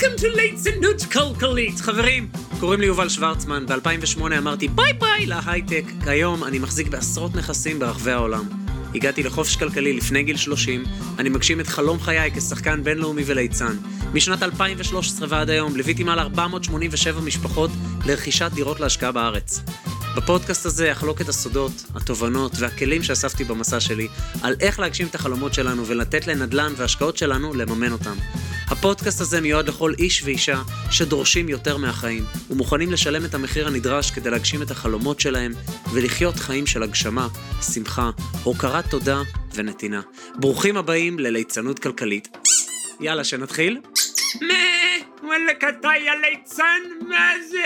Welcome to ליצנות כלכלית. חברים, קוראים לי יובל שוורצמן, ב-2008 אמרתי ביי ביי להייטק. כיום אני מחזיק בעשרות נכסים ברחבי העולם. הגעתי לחופש כלכלי לפני גיל 30, אני מגשים את חלום חיי כשחקן בינלאומי וליצן. משנת 2013 ועד היום ליוויתי מעל 487 משפחות לרכישת דירות להשקעה בארץ. בפודקאסט הזה אחלוק את הסודות, התובנות והכלים שאספתי במסע שלי על איך להגשים את החלומות שלנו ולתת לנדל"ן והשקעות שלנו לממן אותם. הפודקאסט הזה מיועד לכל איש ואישה שדורשים יותר מהחיים ומוכנים לשלם את המחיר הנדרש כדי להגשים את החלומות שלהם ולחיות חיים של הגשמה, שמחה, הוקרת תודה ונתינה. ברוכים הבאים לליצנות כלכלית. יאללה, שנתחיל? מה? וואלכ אתה יא ליצן? מה זה?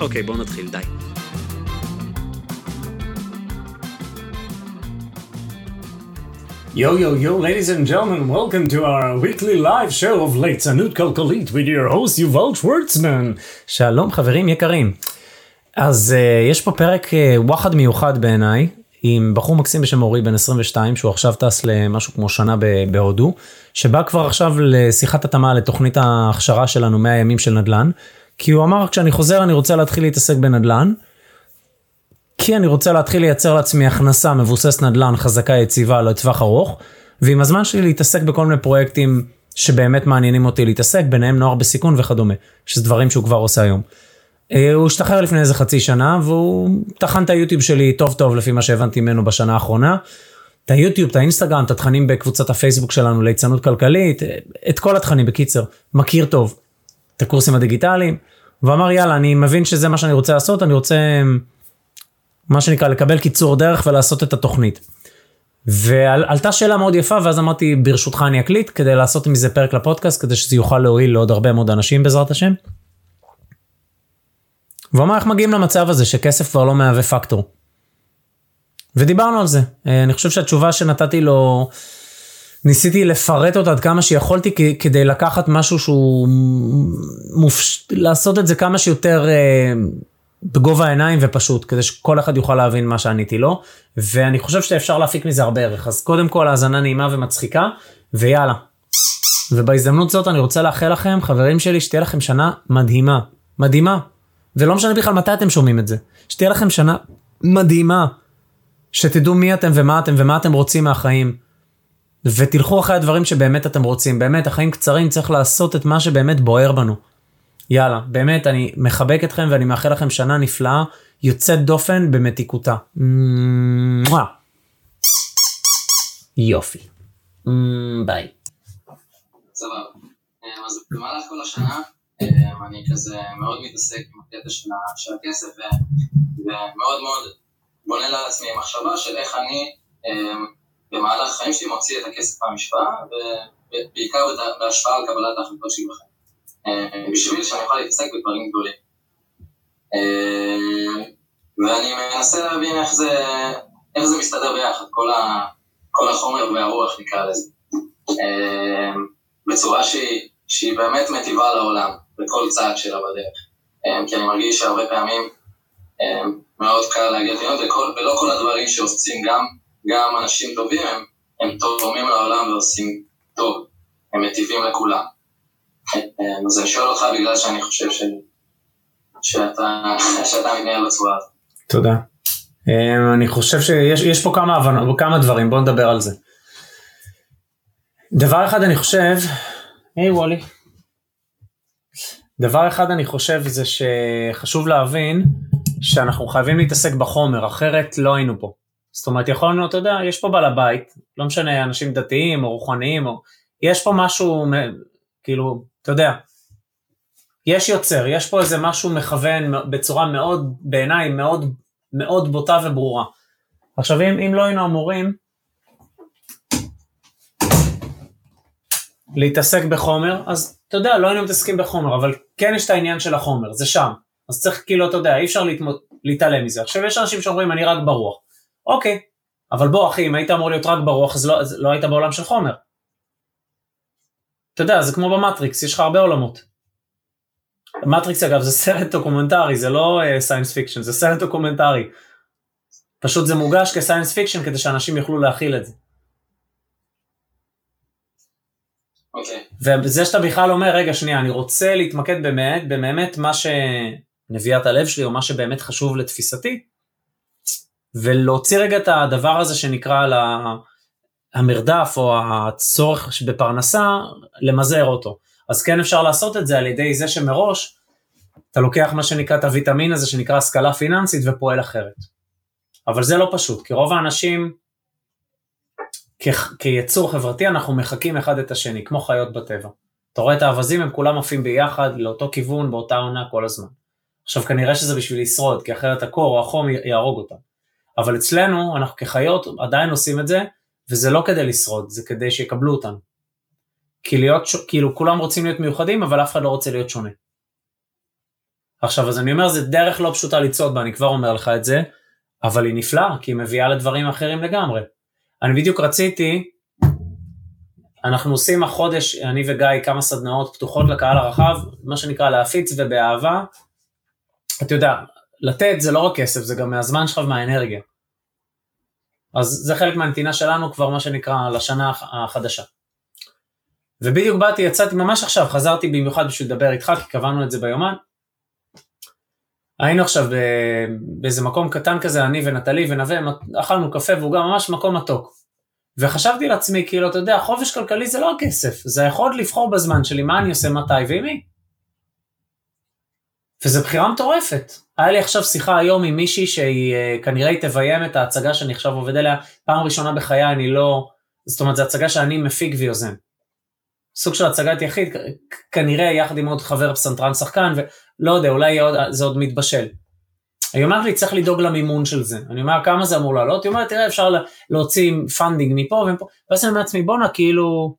אוקיי, בואו נתחיל, די. Yo, yo, yo, ladies and gentlemen, welcome to our weekly live show of ליצנות כלכלית with your host יובל שוורצמן. שלום חברים יקרים. אז uh, יש פה פרק uh, וואחד מיוחד בעיניי, עם בחור מקסים בשם אורי בן 22, שהוא עכשיו טס למשהו כמו שנה בהודו, שבא כבר עכשיו לשיחת התאמה לתוכנית ההכשרה שלנו 100 ימים של נדל"ן, כי הוא אמר כשאני חוזר אני רוצה להתחיל להתעסק בנדל"ן. כי אני רוצה להתחיל לייצר לעצמי הכנסה מבוסס נדל"ן חזקה יציבה לטווח ארוך, ועם הזמן שלי להתעסק בכל מיני פרויקטים שבאמת מעניינים אותי להתעסק, ביניהם נוער בסיכון וכדומה, שזה דברים שהוא כבר עושה היום. אה, הוא השתחרר לפני איזה חצי שנה, והוא טחן את היוטיוב שלי טוב טוב לפי מה שהבנתי ממנו בשנה האחרונה. את היוטיוב, את האינסטגרם, את התכנים בקבוצת הפייסבוק שלנו ליצנות כלכלית, את כל התכנים בקיצר, מכיר טוב את הקורסים הדיגיטליים, ואמר יאללה אני מבין שזה מה שאני רוצה לעשות, אני רוצה מה שנקרא לקבל קיצור דרך ולעשות את התוכנית. ועלתה שאלה מאוד יפה ואז אמרתי ברשותך אני אקליט כדי לעשות מזה פרק לפודקאסט כדי שזה יוכל להועיל לעוד הרבה מאוד אנשים בעזרת השם. והוא אמר איך מגיעים למצב הזה שכסף כבר לא מהווה פקטור. ודיברנו על זה. אה, אני חושב שהתשובה שנתתי לו, ניסיתי לפרט אותה עד כמה שיכולתי כדי לקחת משהו שהוא מופש... לעשות את זה כמה שיותר אה, בגובה העיניים ופשוט, כדי שכל אחד יוכל להבין מה שעניתי לו, ואני חושב שאפשר להפיק מזה הרבה ערך. אז קודם כל האזנה נעימה ומצחיקה, ויאללה. ובהזדמנות זאת אני רוצה לאחל לכם, חברים שלי, שתהיה לכם שנה מדהימה. מדהימה. ולא משנה בכלל מתי אתם שומעים את זה. שתהיה לכם שנה מדהימה. שתדעו מי אתם ומה אתם ומה אתם רוצים מהחיים. ותלכו אחרי הדברים שבאמת אתם רוצים. באמת, החיים קצרים, צריך לעשות את מה שבאמת בוער בנו. יאללה, באמת, אני מחבק אתכם ואני מאחל לכם שנה נפלאה, יוצאת דופן במתיקותה. יופי. ביי. אה, במהלך כל השנה אה, אני כזה מאוד מתעסק עם הקטע של הכסף ומאוד מאוד בונה לעצמי מחשבה של איך אני אה, במהלך החיים שלי מוציא את הכסף מהמשוואה ובעיקר בהשפעה על קבלת ההחלטות שלי בחיים. אה, בשביל שאני אוכל להתעסק בדברים גדולים. אה, ואני מנסה להבין איך זה, איך זה מסתדר ביחד, כל, ה, כל החומר והרוח נקרא לזה. אה, בצורה שהיא, שהיא באמת מטיבה לעולם, בכל צעד שלה בדרך. כי אני מרגיש שהרבה פעמים מאוד קל להגיע וכל, ולא כל הדברים שעושים גם, גם אנשים טובים הם, הם תורמים לעולם ועושים טוב, הם מטיבים לכולם. אה, אז אני שואל אותך בגלל שאני חושב ש... שאתה, שאתה מתנהל בצורה הזאת. תודה. Um, אני חושב שיש יש פה כמה הבנות, כמה דברים, בואו נדבר על זה. דבר אחד אני חושב, היי hey, וולי. דבר אחד אני חושב זה שחשוב להבין שאנחנו חייבים להתעסק בחומר, אחרת לא היינו פה. זאת אומרת, יכולנו, אתה יודע, יש פה בעל הבית, לא משנה, אנשים דתיים או רוחניים, או... יש פה משהו, כאילו, אתה יודע, יש יוצר, יש פה איזה משהו מכוון בצורה מאוד, בעיניי, מאוד, מאוד בוטה וברורה. עכשיו, אם, אם לא היינו אמורים להתעסק בחומר, אז אתה יודע, לא היינו מתעסקים בחומר, אבל כן יש את העניין של החומר, זה שם. אז צריך, כאילו, אתה יודע, אי אפשר להתמוד... להתעלם מזה. עכשיו, יש אנשים שאומרים, אני רק ברוח. אוקיי, אבל בוא, אחי, אם היית אמור להיות רק ברוח, אז לא, אז לא היית בעולם של חומר. אתה יודע, זה כמו במטריקס, יש לך הרבה עולמות. מטריקס אגב זה סרט דוקומנטרי, זה לא science uh, fiction, זה סרט דוקומנטרי. פשוט זה מוגש כ science fiction כדי שאנשים יוכלו להכיל את זה. אוקיי. וזה שאתה בכלל אומר, רגע, שנייה, אני רוצה להתמקד באמת, באמת מה שנביאת הלב שלי, או מה שבאמת חשוב לתפיסתי, ולהוציא רגע את הדבר הזה שנקרא לה, המרדף, או הצורך בפרנסה, למזער אותו. אז כן אפשר לעשות את זה על ידי זה שמראש, אתה לוקח מה שנקרא את הוויטמין הזה, שנקרא השכלה פיננסית, ופועל אחרת. אבל זה לא פשוט, כי רוב האנשים, כ- כיצור חברתי, אנחנו מחקים אחד את השני, כמו חיות בטבע. אתה רואה את האווזים, הם כולם עפים ביחד, לאותו כיוון, באותה עונה כל הזמן. עכשיו, כנראה שזה בשביל לשרוד, כי אחרת הקור או החום יהרוג אותם. אבל אצלנו, אנחנו כחיות עדיין עושים את זה, וזה לא כדי לשרוד, זה כדי שיקבלו אותנו. כי להיות, כאילו, כולם רוצים להיות מיוחדים, אבל אף אחד לא רוצה להיות שונה. עכשיו, אז אני אומר, זה דרך לא פשוטה לצעוד בה, אני כבר אומר לך את זה, אבל היא נפלאה, כי היא מביאה לדברים אחרים לגמרי. אני בדיוק רציתי, אנחנו עושים החודש, אני וגיא, כמה סדנאות פתוחות לקהל הרחב, מה שנקרא להפיץ ובאהבה. אתה יודע, לתת זה לא רק כסף, זה גם מהזמן שלך ומהאנרגיה. אז זה חלק מהנתינה שלנו כבר מה שנקרא לשנה החדשה. ובדיוק באתי, יצאתי ממש עכשיו, חזרתי במיוחד בשביל לדבר איתך, כי קבענו את זה ביומן. היינו עכשיו באיזה מקום קטן כזה, אני ונטלי ונווה, אכלנו קפה והוא גם ממש מקום מתוק. וחשבתי לעצמי, כאילו, אתה יודע, חופש כלכלי זה לא הכסף, זה היכולת לבחור בזמן שלי מה אני עושה, מתי ועם מי. וזו בחירה מטורפת. היה לי עכשיו שיחה היום עם מישהי שהיא אה, כנראה תביים את ההצגה שאני עכשיו עובד עליה, פעם ראשונה בחיי אני לא, זאת אומרת זו הצגה שאני מפיק ויוזם. סוג של הצגת יחיד, כנראה יחד עם עוד חבר פסנתרן שחקן, ולא יודע, אולי עוד, זה עוד מתבשל. היא אומרת לי, צריך לדאוג למימון של זה. אני אומר, כמה זה אמור לעלות? היא אומרת, תראה, אפשר להוציא funding מפה ומפה, ואז אני אומר לעצמי, בואנה, כאילו,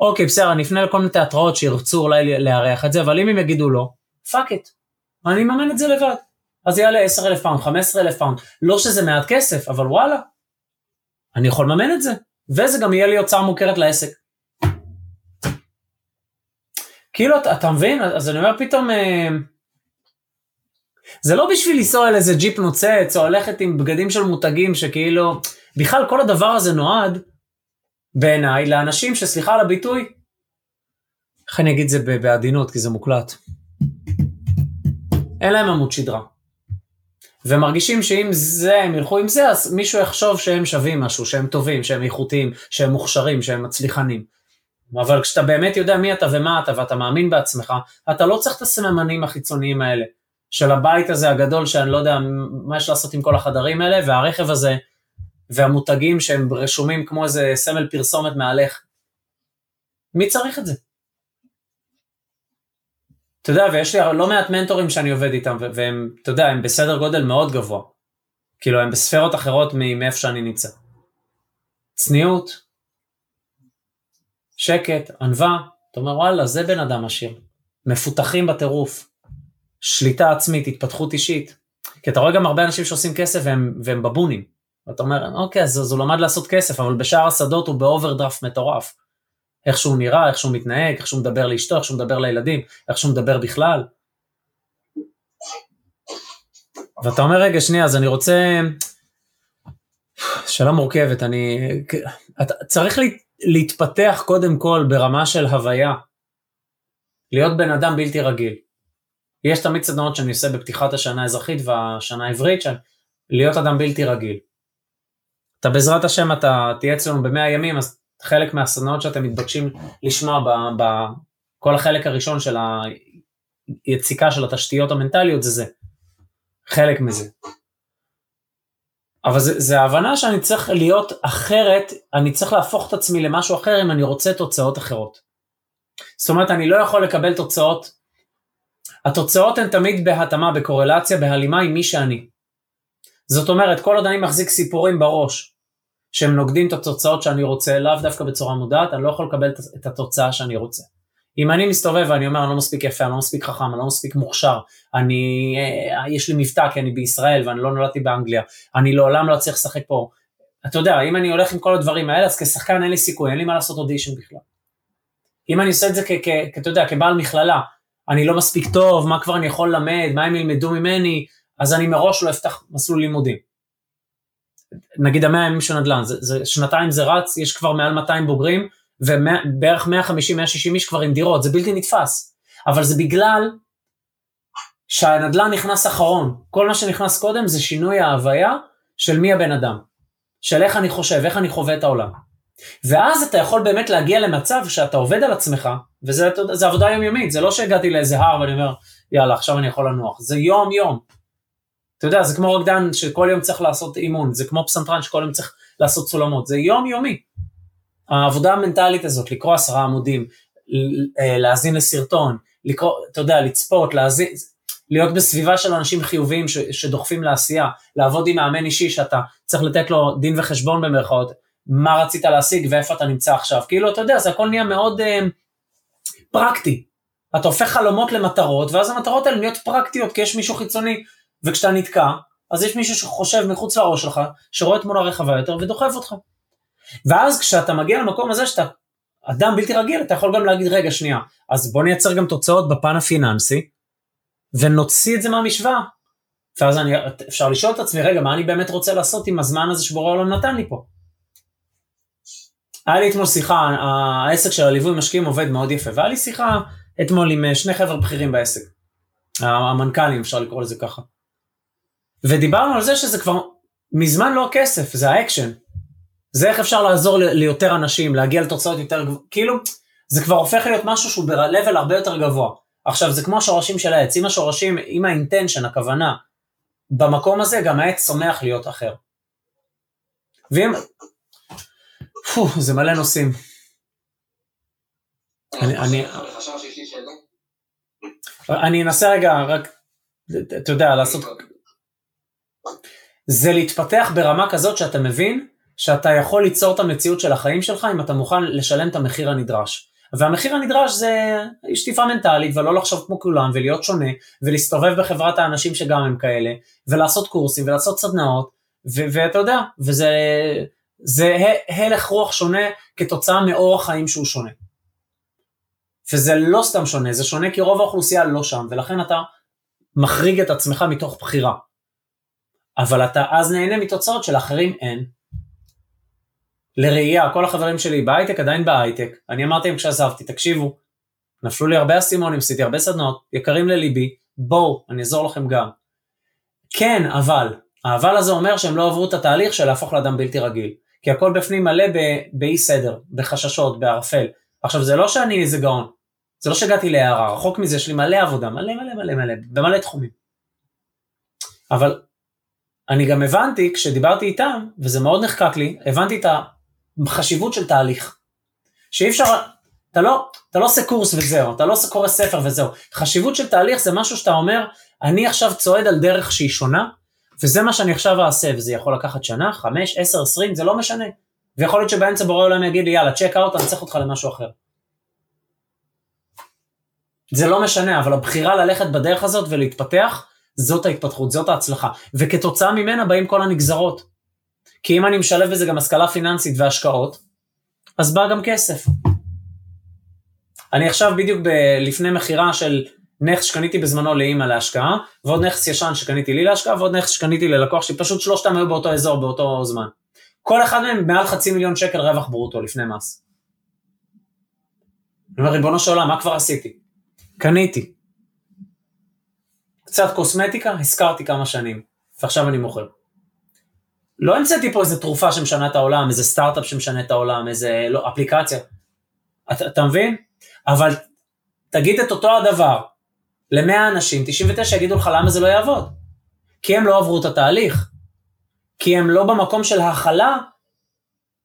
אוקיי, בסדר, אני אפנה לכל מיני תיאטראות שירצו אולי לארח את זה, אבל אם הם יגידו לא, fuck it, אני אממן את זה לבד. אז יעלה 10,000 פאונד, 15,000 פאונד, לא שזה מעט כסף, אבל וואלה, אני יכול לממן את זה, וזה גם יהיה לי הוצאה מוכרת לעסק. כאילו, אתה, אתה מבין? אז אני אומר פתאום, אה, זה לא בשביל לנסוע על איזה ג'יפ נוצץ, או ללכת עם בגדים של מותגים שכאילו, בכלל כל הדבר הזה נועד, בעיניי, לאנשים שסליחה על הביטוי, איך אני אגיד את זה בעדינות, כי זה מוקלט. אין להם עמוד שדרה. ומרגישים שאם זה, הם ילכו עם זה, אז מישהו יחשוב שהם שווים משהו, שהם טובים, שהם איכותיים, שהם מוכשרים, שהם מצליחנים. אבל כשאתה באמת יודע מי אתה ומה אתה, ואתה מאמין בעצמך, אתה לא צריך את הסממנים החיצוניים האלה, של הבית הזה הגדול, שאני לא יודע מה יש לעשות עם כל החדרים האלה, והרכב הזה, והמותגים שהם רשומים כמו איזה סמל פרסומת מעליך. מי צריך את זה? אתה יודע, ויש לי לא מעט מנטורים שאני עובד איתם, והם, אתה יודע, הם בסדר גודל מאוד גבוה. כאילו, הם בספרות אחרות מאיפה שאני נמצא. צניעות, שקט, ענווה, אתה אומר, וואלה, זה בן אדם עשיר. מפותחים בטירוף. שליטה עצמית, התפתחות אישית. כי אתה רואה גם הרבה אנשים שעושים כסף והם, והם בבונים. ואתה אומר, אוקיי, אז, אז הוא למד לעשות כסף, אבל בשאר השדות הוא ב overdraft מטורף. איך שהוא נראה, איך שהוא מתנהג, איך שהוא מדבר לאשתו, איך שהוא מדבר לילדים, איך שהוא מדבר בכלל. ואתה אומר, רגע, שנייה, אז אני רוצה... שאלה מורכבת, אני... אתה צריך לי... להתפתח קודם כל ברמה של הוויה. להיות בן אדם בלתי רגיל. יש תמיד סדנאות שאני עושה בפתיחת השנה האזרחית והשנה העברית, של להיות אדם בלתי רגיל. אתה בעזרת השם, אתה תהיה אצלנו במאה ימים, אז חלק מהסדנאות שאתם מתבקשים לשמוע בכל החלק הראשון של היציקה של התשתיות המנטליות זה זה. חלק מזה. אבל זה, זה ההבנה שאני צריך להיות אחרת, אני צריך להפוך את עצמי למשהו אחר אם אני רוצה תוצאות אחרות. זאת אומרת, אני לא יכול לקבל תוצאות, התוצאות הן תמיד בהתאמה, בקורלציה, בהלימה עם מי שאני. זאת אומרת, כל עוד אני מחזיק סיפורים בראש, שהם נוגדים את התוצאות שאני רוצה, לאו דווקא בצורה מודעת, אני לא יכול לקבל את התוצאה שאני רוצה. אם אני מסתובב ואני אומר, אני לא מספיק יפה, אני לא מספיק חכם, אני לא מספיק מוכשר, אני, אה, יש לי מבטא כי אני בישראל ואני לא נולדתי באנגליה, אני לעולם לא אצליח לשחק פה. אתה יודע, אם אני הולך עם כל הדברים האלה, אז כשחקן אין לי סיכוי, אין לי מה לעשות אודישן בכלל. אם אני עושה את זה, אתה יודע, כבעל מכללה, אני לא מספיק טוב, מה כבר אני יכול ללמד, מה הם ילמדו ממני, אז אני מראש לא אפתח מסלול לימודים. נגיד המאה ימים של נדל"ן, זה, זה, שנתיים זה רץ, יש כבר מעל 200 בוגרים, ובערך 150-160 איש כבר עם דירות, זה בלתי נתפס. אבל זה בגלל שהנדל"ן נכנס אחרון. כל מה שנכנס קודם זה שינוי ההוויה של מי הבן אדם. של איך אני חושב, איך אני חווה את העולם. ואז אתה יכול באמת להגיע למצב שאתה עובד על עצמך, וזה עבודה יומיומית, זה לא שהגעתי לאיזה הר ואני אומר, יאללה, עכשיו אני יכול לנוח. זה יום-יום. אתה יודע, זה כמו רקדן שכל יום צריך לעשות אימון, זה כמו פסנתרן שכל יום צריך לעשות סולמות, זה יומיומי. העבודה המנטלית הזאת, לקרוא עשרה עמודים, אה, להאזין לסרטון, לקרוא, אתה יודע, לצפות, להאזין, להיות בסביבה של אנשים חיוביים ש, שדוחפים לעשייה, לעבוד עם מאמן אישי שאתה צריך לתת לו דין וחשבון במרכאות, מה רצית להשיג ואיפה אתה נמצא עכשיו. כאילו, אתה יודע, זה הכל נהיה מאוד uh, פרקטי. אתה הופך חלומות למטרות, ואז המטרות האלה נהיות פרקטיות, כי יש מישהו חיצוני, וכשאתה נתקע, אז יש מישהו שחושב מחוץ לראש שלך, שרואה תמונה רחבה יותר ודוחף אותך. ואז כשאתה מגיע למקום הזה שאתה אדם בלתי רגיל, אתה יכול גם להגיד, רגע, שנייה, אז בוא נייצר גם תוצאות בפן הפיננסי, ונוציא את זה מהמשוואה. ואז אני, אפשר לשאול את עצמי, רגע, מה אני באמת רוצה לעשות עם הזמן הזה שבורא העולם נתן לי פה? היה לי אתמול שיחה, העסק של הליווי משקיעים עובד מאוד יפה, והיה לי שיחה אתמול עם אה, שני חבר'ה בכירים בעסק. המנכ"לים, אפשר לקרוא לזה ככה. ודיברנו על זה שזה כבר מזמן לא הכסף, זה האקשן. זה איך אפשר לעזור ליותר אנשים, להגיע לתוצאות יותר גבוהות, כאילו, זה כבר הופך להיות משהו שהוא ב-level הרבה יותר גבוה. עכשיו, זה כמו השורשים של העץ, אם השורשים, אם ה intention, הכוונה, במקום הזה, גם העץ צומח להיות אחר. ואם... פו, זה מלא נושאים. אני, אני, אני אנסה רגע, רק, אתה יודע, לעשות... זה להתפתח ברמה כזאת שאתה מבין שאתה יכול ליצור את המציאות של החיים שלך אם אתה מוכן לשלם את המחיר הנדרש. והמחיר הנדרש זה שטיפה מנטלית ולא לחשוב כמו כולם ולהיות שונה ולהסתובב בחברת האנשים שגם הם כאלה ולעשות קורסים ולעשות סדנאות ואתה יודע וזה זה הלך רוח שונה כתוצאה מאורח חיים שהוא שונה. וזה לא סתם שונה זה שונה כי רוב האוכלוסייה לא שם ולכן אתה מחריג את עצמך מתוך בחירה. אבל אתה אז נהנה מתוצאות שלאחרים אין לראייה, כל החברים שלי בהייטק עדיין בהייטק, אני אמרתי להם כשעזבתי, תקשיבו, נפלו לי הרבה אסימונים, עשיתי הרבה סדנות, יקרים לליבי, בואו, אני אעזור לכם גם. כן, אבל, האבל הזה אומר שהם לא עברו את התהליך של להפוך לאדם בלתי רגיל, כי הכל בפנים מלא באי סדר, בחששות, בערפל. עכשיו זה לא שאני איזה גאון, זה לא שהגעתי להערה, רחוק מזה, יש לי מלא עבודה, מלא מלא מלא מלא, במלא תחומים. אבל אני גם הבנתי, כשדיברתי איתם, וזה מאוד נחקק לי, הבנתי את חשיבות של תהליך. שאי אפשר, אתה לא, אתה לא עושה קורס וזהו, אתה לא עושה קורא ספר וזהו. חשיבות של תהליך זה משהו שאתה אומר, אני עכשיו צועד על דרך שהיא שונה, וזה מה שאני עכשיו אעשה, וזה יכול לקחת שנה, חמש, עשר, עשרים, זה לא משנה. ויכול להיות שבאמצע בורא עולם יגיד לי, יאללה, צ'ק אאוט, אני צריך אותך למשהו אחר. זה לא משנה, אבל הבחירה ללכת בדרך הזאת ולהתפתח, זאת ההתפתחות, זאת ההצלחה. וכתוצאה ממנה באים כל הנגזרות. כי אם אני משלב בזה גם השכלה פיננסית והשקעות, אז בא גם כסף. אני עכשיו בדיוק ב- לפני מכירה של נכס שקניתי בזמנו לאימא להשקעה, ועוד נכס ישן שקניתי לי להשקעה, ועוד נכס שקניתי ללקוח שלי, פשוט שלושתם היו באותו אזור באותו זמן. כל אחד מהם מעל חצי מיליון שקל רווח ברוטו לפני מס. אני אומר, ריבונו של עולם, מה כבר עשיתי? קניתי. קצת קוסמטיקה, השכרתי כמה שנים, ועכשיו אני מוכר. לא המצאתי פה איזה תרופה שמשנה את העולם, איזה סטארט-אפ שמשנה את העולם, איזה לא, אפליקציה. אתה, אתה מבין? אבל תגיד את אותו הדבר ל-100 אנשים, 99 יגידו לך למה זה לא יעבוד. כי הם לא עברו את התהליך. כי הם לא במקום של הכלה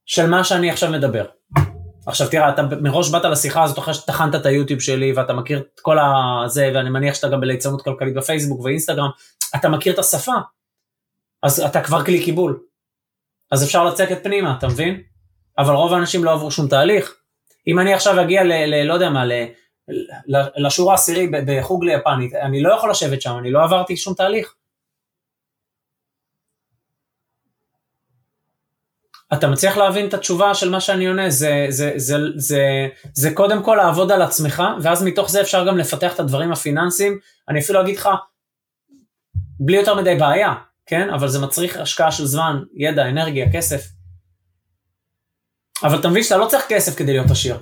של מה שאני עכשיו מדבר. עכשיו תראה, אתה מראש באת לשיחה הזאת אחרי שטחנת את היוטיוב שלי ואתה מכיר את כל הזה, ואני מניח שאתה גם בליצנות כלכלית בפייסבוק ואינסטגרם, אתה מכיר את השפה. אז אתה כבר כלי קיבול. אז אפשר לצקת פנימה, אתה מבין? אבל רוב האנשים לא עברו שום תהליך. אם אני עכשיו אגיע ל... ל לא יודע מה, ל, לשורה העשירי בחוג ליפנית, אני לא יכול לשבת שם, אני לא עברתי שום תהליך. אתה מצליח להבין את התשובה של מה שאני עונה, זה, זה, זה, זה, זה קודם כל לעבוד על עצמך, ואז מתוך זה אפשר גם לפתח את הדברים הפיננסיים. אני אפילו אגיד לך, בלי יותר מדי בעיה, כן? אבל זה מצריך השקעה של זמן, ידע, אנרגיה, כסף. אבל אתה מבין שאתה לא צריך כסף כדי להיות עשיר.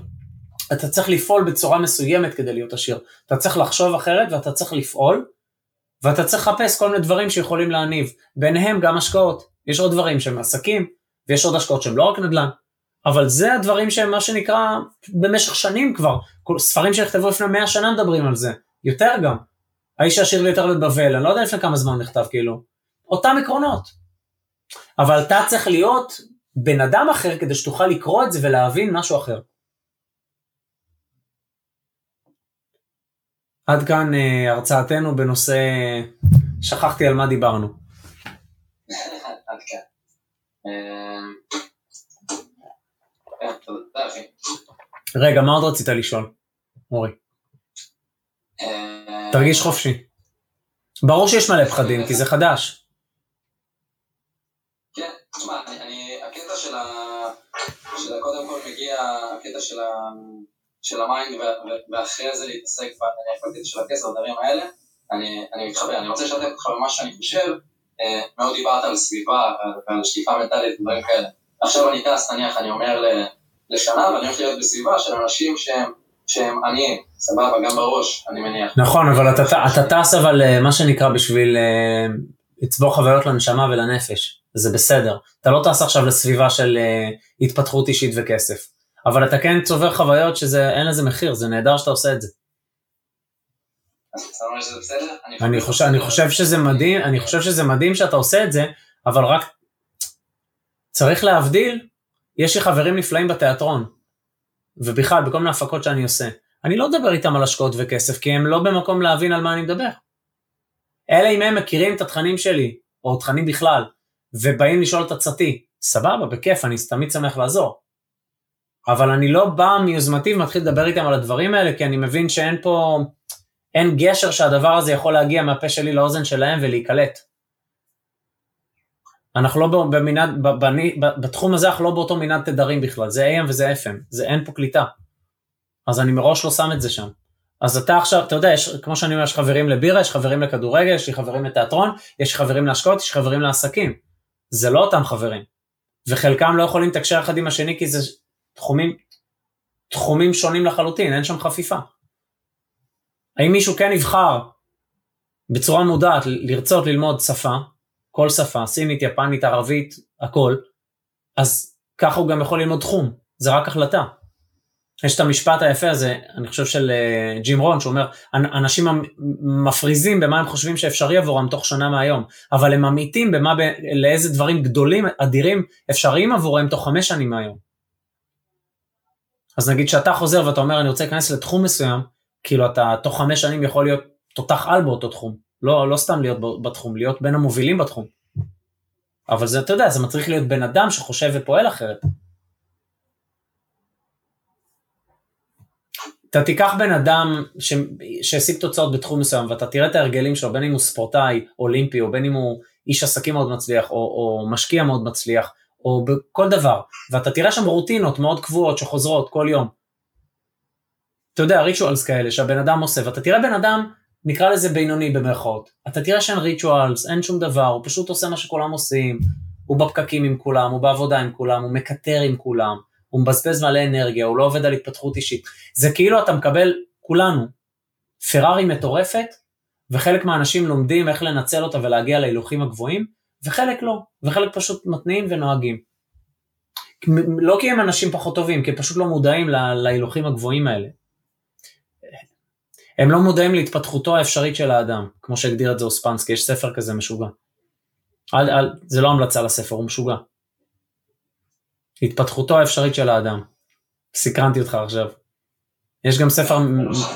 אתה צריך לפעול בצורה מסוימת כדי להיות עשיר. אתה צריך לחשוב אחרת ואתה צריך לפעול, ואתה צריך לחפש כל מיני דברים שיכולים להניב. ביניהם גם השקעות. יש עוד דברים שהם עסקים, ויש עוד השקעות שהם לא רק נדל"ן. אבל זה הדברים שהם מה שנקרא במשך שנים כבר. ספרים שנכתבו לפני 100 שנה מדברים על זה. יותר גם. האיש העשיר ביותר בבבל, אני לא יודע לפני כמה זמן נכתב כאילו. אותם עקרונות. אבל אתה צריך להיות בן אדם אחר כדי שתוכל לקרוא את זה ולהבין משהו אחר. עד כאן uh, הרצאתנו בנושא, שכחתי על מה דיברנו. עד כאן. אה, כן, רגע, מה עוד רצית לשאול, אורי? אה, תרגיש חופשי. ברור שיש מלא פחדים, כי זה חדש. כן, תשמע, הקטע של ה... קודם כל מגיע הקטע של ה... של ה mind, ואחרי זה להתעסק בקטע של הכסף, הדברים האלה, אני, מתחבר, אני רוצה לשתף אותך במה שאני חושב, אה, מאוד דיברת על סביבה ועל, שטיפה מנטלית ודברים כאלה. עכשיו אני טס, נניח, אני אומר לשנה, ואני הולך להיות בסביבה של אנשים שהם, שהם עניים, סבבה, גם בראש, אני מניח. נכון, אבל אתה, אתה טס אבל אה, מה שנקרא בשביל אה, לצבור חוויות לנשמה ולנפש, זה בסדר. אתה לא טס עכשיו לסביבה של אה, התפתחות אישית וכסף, אבל אתה כן צובר חוויות שאין לזה מחיר, זה נהדר שאתה עושה את זה. אז אתה אומר שזה בסדר? אני חושב, אני חושב שזה מדהים, אני חושב שזה מדהים שאתה עושה את זה, אבל רק צריך להבדיל, יש לי חברים נפלאים בתיאטרון, ובכלל בכל מיני הפקות שאני עושה. אני לא מדבר איתם על השקעות וכסף, כי הם לא במקום להבין על מה אני מדבר. אלא אם הם מכירים את התכנים שלי, או תכנים בכלל, ובאים לשאול את עצתי, סבבה, בכיף, אני תמיד שמח לעזור. אבל אני לא בא מיוזמתי ומתחיל לדבר איתם על הדברים האלה, כי אני מבין שאין פה, אין גשר שהדבר הזה יכול להגיע מהפה שלי לאוזן שלהם ולהיקלט. אנחנו לא במנעד, בתחום הזה אנחנו לא באותו מנעד תדרים בכלל, זה AM וזה FM, זה אין פה קליטה. אז אני מראש לא שם את זה שם. אז אתה עכשיו, אתה יודע, יש, כמו שאני אומר, יש חברים לבירה, יש חברים לכדורגל, יש לי חברים לתיאטרון, יש חברים להשקעות, יש חברים לעסקים. זה לא אותם חברים. וחלקם לא יכולים לתקשר אחד עם השני כי זה תחומים, תחומים שונים לחלוטין, אין שם חפיפה. האם מישהו כן יבחר בצורה מודעת לרצות ללמוד שפה, כל שפה, סינית, יפנית, ערבית, הכל, אז ככה הוא גם יכול ללמוד תחום, זה רק החלטה. יש את המשפט היפה הזה, אני חושב של uh, ג'ים רון, שאומר, אנשים מפריזים במה הם חושבים שאפשרי עבורם תוך שנה מהיום, אבל הם אמיתים במה, לאיזה דברים גדולים, אדירים, אפשריים עבורם תוך חמש שנים מהיום. אז נגיד שאתה חוזר ואתה אומר, אני רוצה להיכנס לתחום מסוים, כאילו אתה תוך חמש שנים יכול להיות תותח על באותו תחום, לא, לא סתם להיות בתחום, להיות בין המובילים בתחום. אבל זה, אתה יודע, זה מצריך להיות בן אדם שחושב ופועל אחרת. אתה תיקח בן אדם. שהשיג תוצאות בתחום מסוים ואתה תראה את ההרגלים שלו, בין אם הוא ספורטאי אולימפי או בין אם הוא איש עסקים מאוד מצליח או, או משקיע מאוד מצליח או בכל דבר, ואתה תראה שם רוטינות מאוד קבועות שחוזרות כל יום. אתה יודע, ריטואלס כאלה שהבן אדם עושה, ואתה תראה בן אדם, נקרא לזה בינוני במרכאות, אתה תראה שאין ריטואלס, אין שום דבר, הוא פשוט עושה מה שכולם עושים, הוא בפקקים עם כולם, הוא בעבודה עם כולם, הוא מקטר עם כולם, הוא מבזבז מלא אנרגיה, הוא לא עובד על התפתחות אישית. זה כאילו אתה מקבל, כולנו, פרארי מטורפת, וחלק מהאנשים לומדים איך לנצל אותה ולהגיע להילוכים הגבוהים, וחלק לא, וחלק פשוט מתניעים ונוהגים. לא כי הם אנשים פחות טובים, כי הם פשוט לא מודעים להילוכים הגבוהים האלה. הם לא מודעים להתפתחותו האפשרית של האדם, כמו שהגדיר את זה אוספנסקי, יש ספר כזה משוגע. אל, אל, זה לא המלצה לספר, הוא משוגע. התפתחותו האפשרית של האדם. סקרנתי אותך עכשיו. יש גם ספר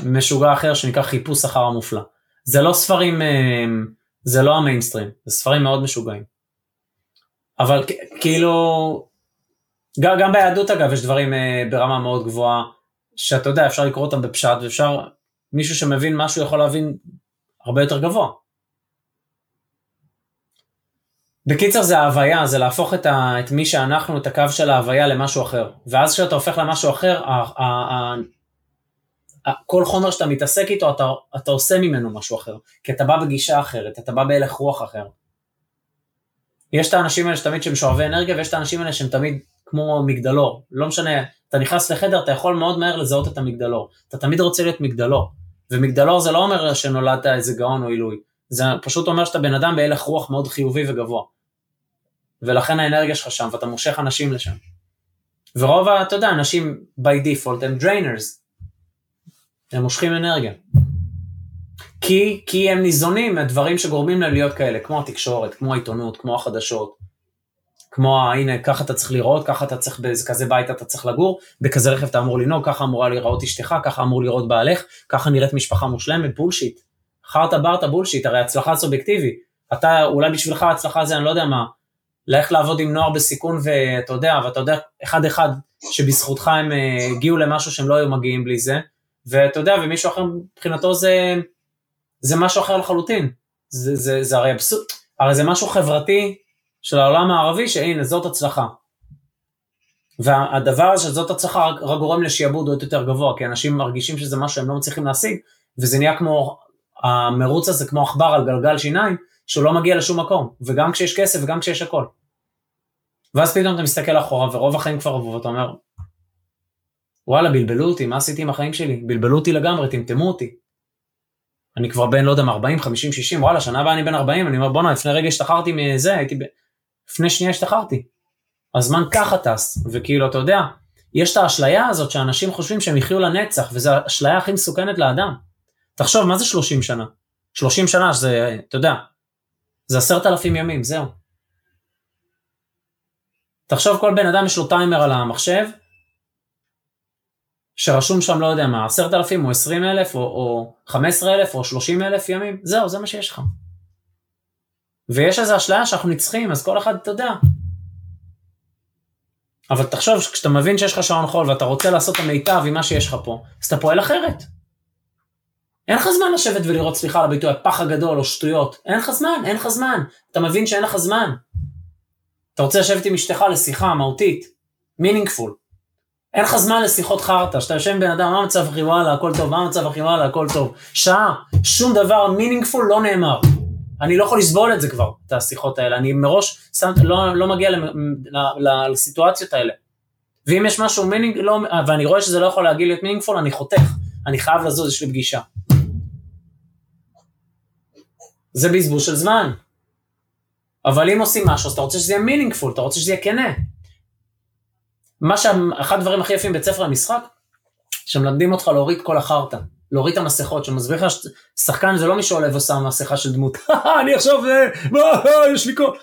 משוגע אחר שנקרא חיפוש אחר המופלא. זה לא ספרים, אה, זה לא המיינסטרים, זה ספרים מאוד משוגעים. אבל כאילו, גם, ביהדות אגב יש דברים אה, ברמה מאוד גבוהה, שאתה יודע, אפשר לקרוא אותם בפשט, ואפשר, מישהו שמבין משהו יכול להבין הרבה יותר גבוה. בקיצר זה ההוויה, זה להפוך את, ה, את מי שאנחנו, את הקו של ההוויה למשהו אחר. ואז כשאתה הופך למשהו אחר, ה, ה, ה, ה, כל חומר שאתה מתעסק איתו, אתה, אתה עושה ממנו משהו אחר. כי אתה בא בגישה אחרת, אתה בא בהלך רוח אחר. יש את האנשים האלה שתמיד שהם שואבי אנרגיה, ויש את האנשים האלה שהם תמיד כמו מגדלור. לא משנה, אתה נכנס לחדר, אתה יכול מאוד מהר לזהות את המגדלור. אתה תמיד רוצה להיות מגדלור. ומגדלור זה לא אומר שנולדת איזה גאון או עילוי. זה פשוט אומר שאתה בן אדם בהלך רוח מאוד חיובי וגבוה. ולכן האנרגיה שלך שם, ואתה מושך אנשים לשם. ורוב, אתה יודע, אנשים by default הם drainers. הם מושכים אנרגיה. כי, כי הם ניזונים מהדברים שגורמים להם להיות כאלה, כמו התקשורת, כמו העיתונות, כמו החדשות, כמו הנה ככה אתה צריך לראות, ככה אתה צריך, באיזה כזה בית אתה צריך לגור, בכזה רכב אתה אמור לנהוג, ככה אמורה להיראות אשתך, ככה אמור לראות בעלך, ככה נראית משפחה מושלמת, בולשיט. חרטה ברטה בולשיט, הרי הצלחה סובייקטיבי. אתה, אולי בשבילך ההצלחה זה אני לא יודע מה, ללכת לעבוד עם נוער בסיכון ואתה יודע, ואתה יודע אחד אחד שבזכותך הם אה, הגיעו למשהו שהם לא היו מגיעים בלי זה, ואתה יודע, ומישהו אחר מבחינתו זה, זה משהו אחר לחלוטין. זה, זה, זה הרי אבסורד, הרי זה משהו חברתי של העולם הערבי, שהנה זאת הצלחה. והדבר הזה שזאת הצלחה רק, גורם לשיעבוד עוד יותר גבוה, כי אנשים מרגישים שזה משהו שהם לא מצליחים להשיג, וזה נהיה כמו, המרוץ הזה כמו עכבר על גלגל שיניים, שהוא לא מגיע לשום מקום, וגם כשיש כסף וגם כשיש הכל. ואז פתאום אתה מסתכל אחורה, ורוב החיים כבר עברו, ואתה אומר, וואלה, בלבלו אותי, מה עשיתי עם החיים שלי? בלבלו אותי לגמרי, טמטמו אותי. אני כבר בן, לא יודע, 40, 50, 60, וואלה, שנה הבאה אני בן 40, אני אומר, בואנה, לפני רגע השתחררתי מזה, הייתי, ב... לפני שנייה השתחררתי. הזמן ככה טס, וכאילו, אתה יודע, יש את האשליה הזאת שאנשים חושבים שהם יחיו לנצח, וזו האשליה הכי מסוכנת לאדם. תחשוב, מה זה 30 שנה? 30 שנה זה, אתה יודע, זה עשרת אלפים ימים, זהו. תחשוב כל בן אדם יש לו טיימר על המחשב, שרשום שם לא יודע מה, עשרת אלפים או עשרים אלף או חמש עשרה אלף או שלושים אלף ימים, זהו, זה מה שיש לך. ויש איזו אשליה שאנחנו נצחים, אז כל אחד, אתה יודע. אבל תחשוב, כשאתה מבין שיש לך שעון חול ואתה רוצה לעשות את המיטב עם מה שיש לך פה, אז אתה פועל אחרת. אין לך זמן לשבת ולראות, סליחה על הביטוי, הפח הגדול או שטויות. אין לך זמן, אין לך זמן. אתה מבין שאין לך זמן. אתה רוצה לשבת עם אשתך לשיחה מהותית, meaningful. אין לך זמן לשיחות חרטא, שאתה יושב עם בן אדם, מה המצב אחי וואלה, הכל טוב, מה המצב אחי וואלה, הכל טוב. שעה, שום דבר meaningful לא נאמר. אני לא יכול לסבול את זה כבר, את השיחות האלה. אני מראש שם, לא, לא מגיע לסיטואציות האלה. ואם יש משהו meaning, לא, ואני רואה שזה לא יכול להגיע להיות meaningful, אני חותך. אני חייב לזוז, יש לי פגישה. זה בזבוז של זמן. אבל אם עושים משהו, אז אתה רוצה שזה יהיה meaningful, אתה רוצה שזה יהיה כנה. מה שאחד הדברים הכי יפים בבית ספר המשחק, שמלמדים אותך להוריד כל החרטא, להוריד את המסכות, שמסביר לך ששחקן זה לא מי שעולה ושם מסכה של דמות, אני עכשיו, יש לי כל...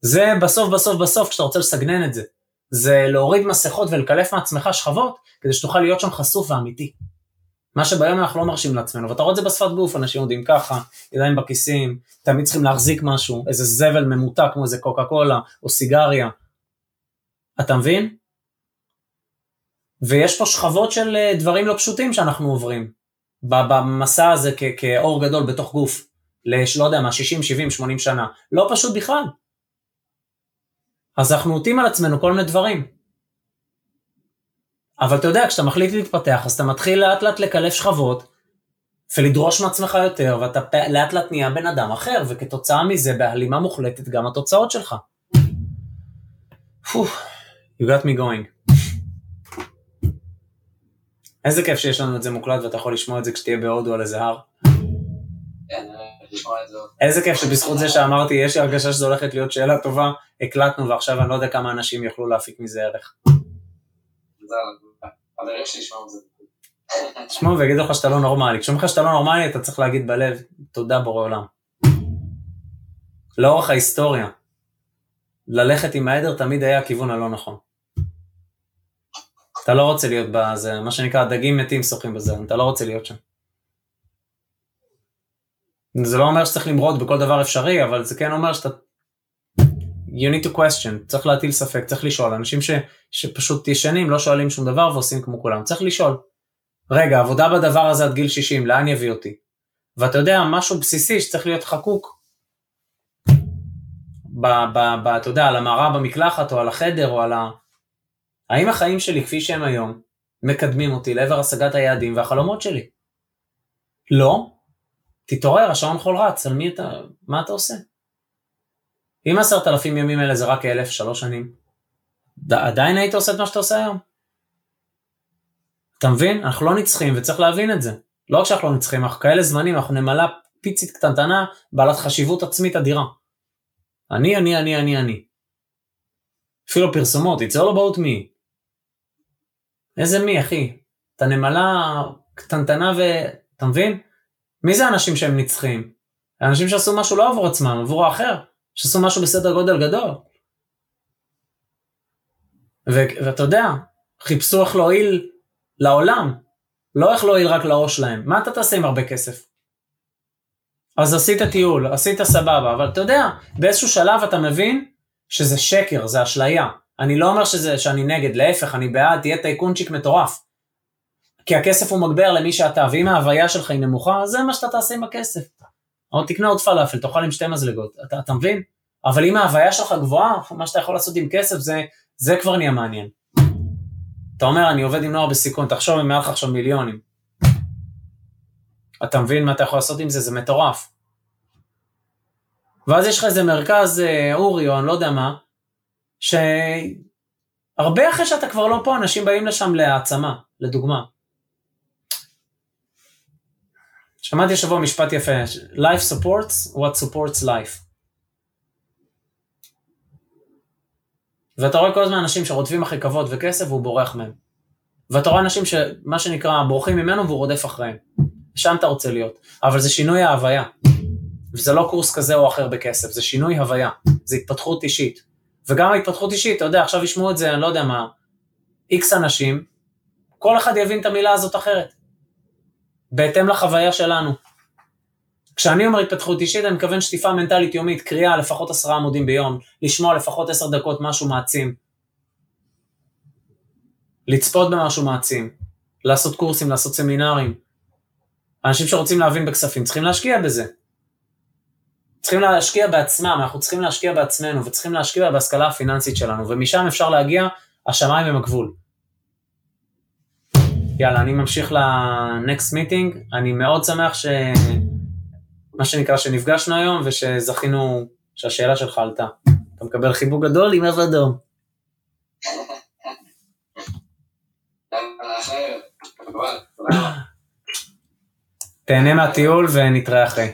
זה בסוף בסוף בסוף כשאתה רוצה לסגנן את זה. זה להוריד מסכות ולקלף מעצמך שכבות, כדי שתוכל להיות שם חשוף ואמיתי. מה שביום אנחנו לא מרשים לעצמנו, ואתה רואה את זה בשפת גוף, אנשים יודעים ככה, ידיים בכיסים, תמיד צריכים להחזיק משהו, איזה זבל ממותק כמו איזה קוקה קולה או סיגריה. אתה מבין? ויש פה שכבות של אה, דברים לא פשוטים שאנחנו עוברים במסע הזה כ- כאור גדול בתוך גוף, לא יודע מה, 60, 70, 80 שנה. לא פשוט בכלל. אז אנחנו נוטים על עצמנו כל מיני דברים. אבל אתה יודע, כשאתה מחליט להתפתח, אז אתה מתחיל לאט לאט לקלף שכבות, ולדרוש מעצמך יותר, ואתה לאט לאט נהיה בן אדם אחר, וכתוצאה מזה, בהלימה מוחלטת, גם התוצאות שלך. you got me going. איזה כיף שיש לנו את זה מוקלט ואתה יכול לשמוע את זה כשתהיה בהודו על איזה הר. כן. איזה כיף שבזכות זה שאמרתי, יש לי הרגשה שזו הולכת להיות שאלה טובה, הקלטנו ועכשיו אני לא יודע כמה אנשים יוכלו להפיק מזה ערך. תשמעו ויגידו לך שאתה לא נורמלי. כשאומרים לך שאתה לא נורמלי אתה צריך להגיד בלב, תודה בורא עולם. לאורך ההיסטוריה, ללכת עם העדר תמיד היה הכיוון הלא נכון. אתה לא רוצה להיות בזה, מה שנקרא דגים מתים שוחים בזה, אתה לא רוצה להיות שם. זה לא אומר שצריך למרוד בכל דבר אפשרי, אבל זה כן אומר שאתה... you need to question, צריך להטיל ספק, צריך לשאול. אנשים ש, שפשוט ישנים, לא שואלים שום דבר ועושים כמו כולם, צריך לשאול. רגע, עבודה בדבר הזה עד גיל 60, לאן יביא אותי? ואתה יודע, משהו בסיסי שצריך להיות חקוק. ב, ב, ב, אתה יודע, על המערה במקלחת או על החדר או על ה... האם החיים שלי כפי שהם היום מקדמים אותי לעבר השגת היעדים והחלומות שלי? לא. תתעורר, השעון חול רץ, על מי אתה, מה אתה עושה? אם עשרת אלפים ימים אלה זה רק אלף, שלוש שנים, ד- עדיין היית עושה את מה שאתה עושה היום? אתה מבין? אנחנו לא נצחים וצריך להבין את זה. לא רק שאנחנו לא נצחים, אנחנו כאלה זמנים, אנחנו נמלה פיצית קטנטנה בעלת חשיבות עצמית אדירה. אני, אני, אני, אני, אני. אפילו פרסומות, it's all about me. איזה מי, אחי? אתה נמלה קטנטנה ו... אתה מבין? מי זה האנשים שהם נצחיים? האנשים שעשו משהו לא עבור עצמם, עבור האחר. שעשו משהו בסדר גודל גדול. ו- ואתה יודע, חיפשו איך להועיל לעולם, לא איך להועיל רק לראש שלהם. מה אתה תעשה עם הרבה כסף? אז עשית טיול, עשית סבבה, אבל אתה יודע, באיזשהו שלב אתה מבין שזה שקר, זה אשליה. אני לא אומר שזה, שאני נגד, להפך, אני בעד, תהיה טייקונצ'יק מטורף. כי הכסף הוא מגבר למי שאתה, ואם ההוויה שלך היא נמוכה, זה מה שאתה תעשה עם הכסף. אבל תקנה עוד פלאפל, תאכל עם שתי מזלגות, אתה, אתה מבין? אבל אם ההוויה שלך גבוהה, מה שאתה יכול לעשות עם כסף זה, זה כבר נהיה מעניין. אתה אומר, אני עובד עם נוער בסיכון, תחשוב אם היה לך עכשיו מיליונים. אתה מבין מה אתה יכול לעשות עם זה? זה מטורף. ואז יש לך איזה מרכז אה, אורי או אני לא יודע מה, שהרבה אחרי שאתה כבר לא פה, אנשים באים לשם להעצמה, לדוגמה. שמעתי השבוע משפט יפה, life supports what supports life. ואתה רואה כל הזמן אנשים שרודפים אחרי כבוד וכסף והוא בורח מהם. ואתה רואה אנשים שמה שנקרא בורחים ממנו והוא רודף אחריהם. שם אתה רוצה להיות. אבל זה שינוי ההוויה. וזה לא קורס כזה או אחר בכסף, זה שינוי הוויה. זה התפתחות אישית. וגם ההתפתחות אישית, אתה יודע, עכשיו ישמעו את זה, אני לא יודע מה, איקס אנשים, כל אחד יבין את המילה הזאת אחרת. בהתאם לחוויה שלנו. כשאני אומר התפתחות אישית, אני מתכוון שטיפה מנטלית יומית, קריאה לפחות עשרה עמודים ביום, לשמוע לפחות עשר דקות משהו מעצים, לצפות במשהו מעצים, לעשות קורסים, לעשות סמינרים. אנשים שרוצים להבין בכספים צריכים להשקיע בזה. צריכים להשקיע בעצמם, אנחנו צריכים להשקיע בעצמנו, וצריכים להשקיע בהשכלה הפיננסית שלנו, ומשם אפשר להגיע, השמיים הם הגבול. יאללה, אני ממשיך ל-next meeting, אני מאוד שמח ש... מה שנקרא שנפגשנו היום ושזכינו שהשאלה שלך עלתה. אתה מקבל חיבוק גדול עם אב אדום. תהנה מהטיול ונתראה אחרי.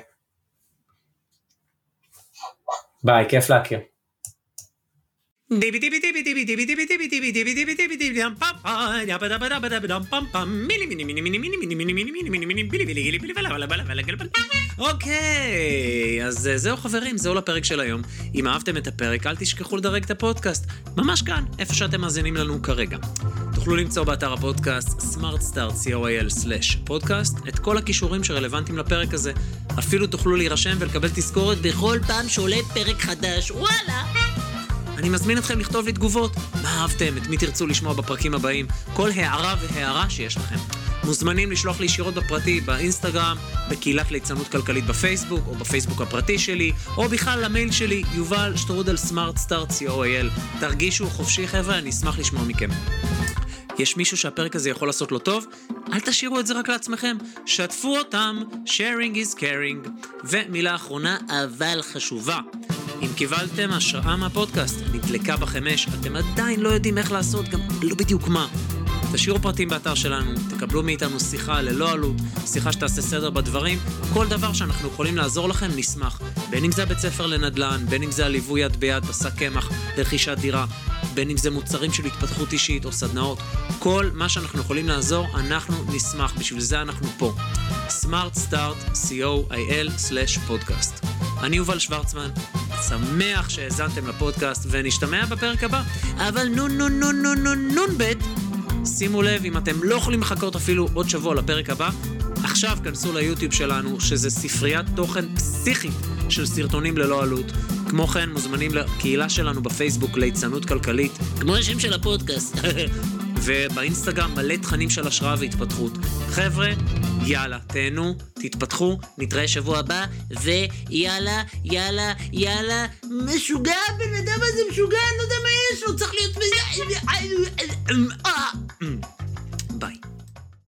ביי, כיף להכיר. אוקיי, אז זהו חברים, זהו לפרק של היום. אם אהבתם את הפרק, אל תשכחו לדרג את הפודקאסט. ממש כאן, איפה שאתם מאזינים לנו כרגע. תוכלו למצוא באתר הפודקאסט smartstart.co.il/פודקאסט את כל הכישורים שרלוונטיים לפרק הזה. אפילו תוכלו להירשם ולקבל תזכורת בכל פעם שעולה פרק חדש. וואלה! אני מזמין אתכם לכתוב לי תגובות. מה אהבתם? את מי תרצו לשמוע בפרקים הבאים? כל הערה והערה שיש לכם. מוזמנים לשלוח לי ישירות בפרטי, באינסטגרם, בקהילת ליצנות כלכלית בפייסבוק, או בפייסבוק הפרטי שלי, או בכלל למייל שלי, יובל שטרודל סמארט סטארט co.il. תרגישו חופשי חבר'ה, אני אשמח לשמוע מכם. יש מישהו שהפרק הזה יכול לעשות לו טוב? אל תשאירו את זה רק לעצמכם, שתפו אותם, sharing is caring. ומילה אחרונה, אבל חשובה. אם קיבלתם השראה מהפודקאסט, נדלקה בכם אש, אתם עדיין לא יודעים איך לעשות, גם לא בדיוק מה. תשאירו פרטים באתר שלנו, תקבלו מאיתנו שיחה ללא עלות, שיחה שתעשה סדר בדברים, כל דבר שאנחנו יכולים לעזור לכם, נשמח. בין אם זה הבית ספר לנדל"ן, בין אם זה הליווי יד ביד בשק קמח לרכישת דירה, בין אם זה מוצרים של התפתחות אישית או סדנאות, כל מה שאנחנו יכולים לעזור, אנחנו נשמח, בשביל זה אנחנו פה. Smart Start, co.il/פודקאסט. אני יובל שוורצמן, שמח שהאזנתם לפודקאסט ונשתמע בפרק הבא, אבל נו נו נו נו נו נון בית. שימו לב, אם אתם לא יכולים לחכות אפילו עוד שבוע לפרק הבא, עכשיו כנסו ליוטיוב שלנו, שזה ספריית תוכן פסיכית של סרטונים ללא עלות. כמו כן, מוזמנים לקהילה שלנו בפייסבוק ליצנות כלכלית, כמו השם של הפודקאסט. ובאינסטגרם מלא תכנים של השראה והתפתחות. חבר'ה, יאללה, תהנו, תתפתחו, נתראה שבוע הבא, ויאללה, יאללה, יאללה, משוגע, הבן אדם הזה משוגע, אני לא יודע מה יש לו, צריך להיות...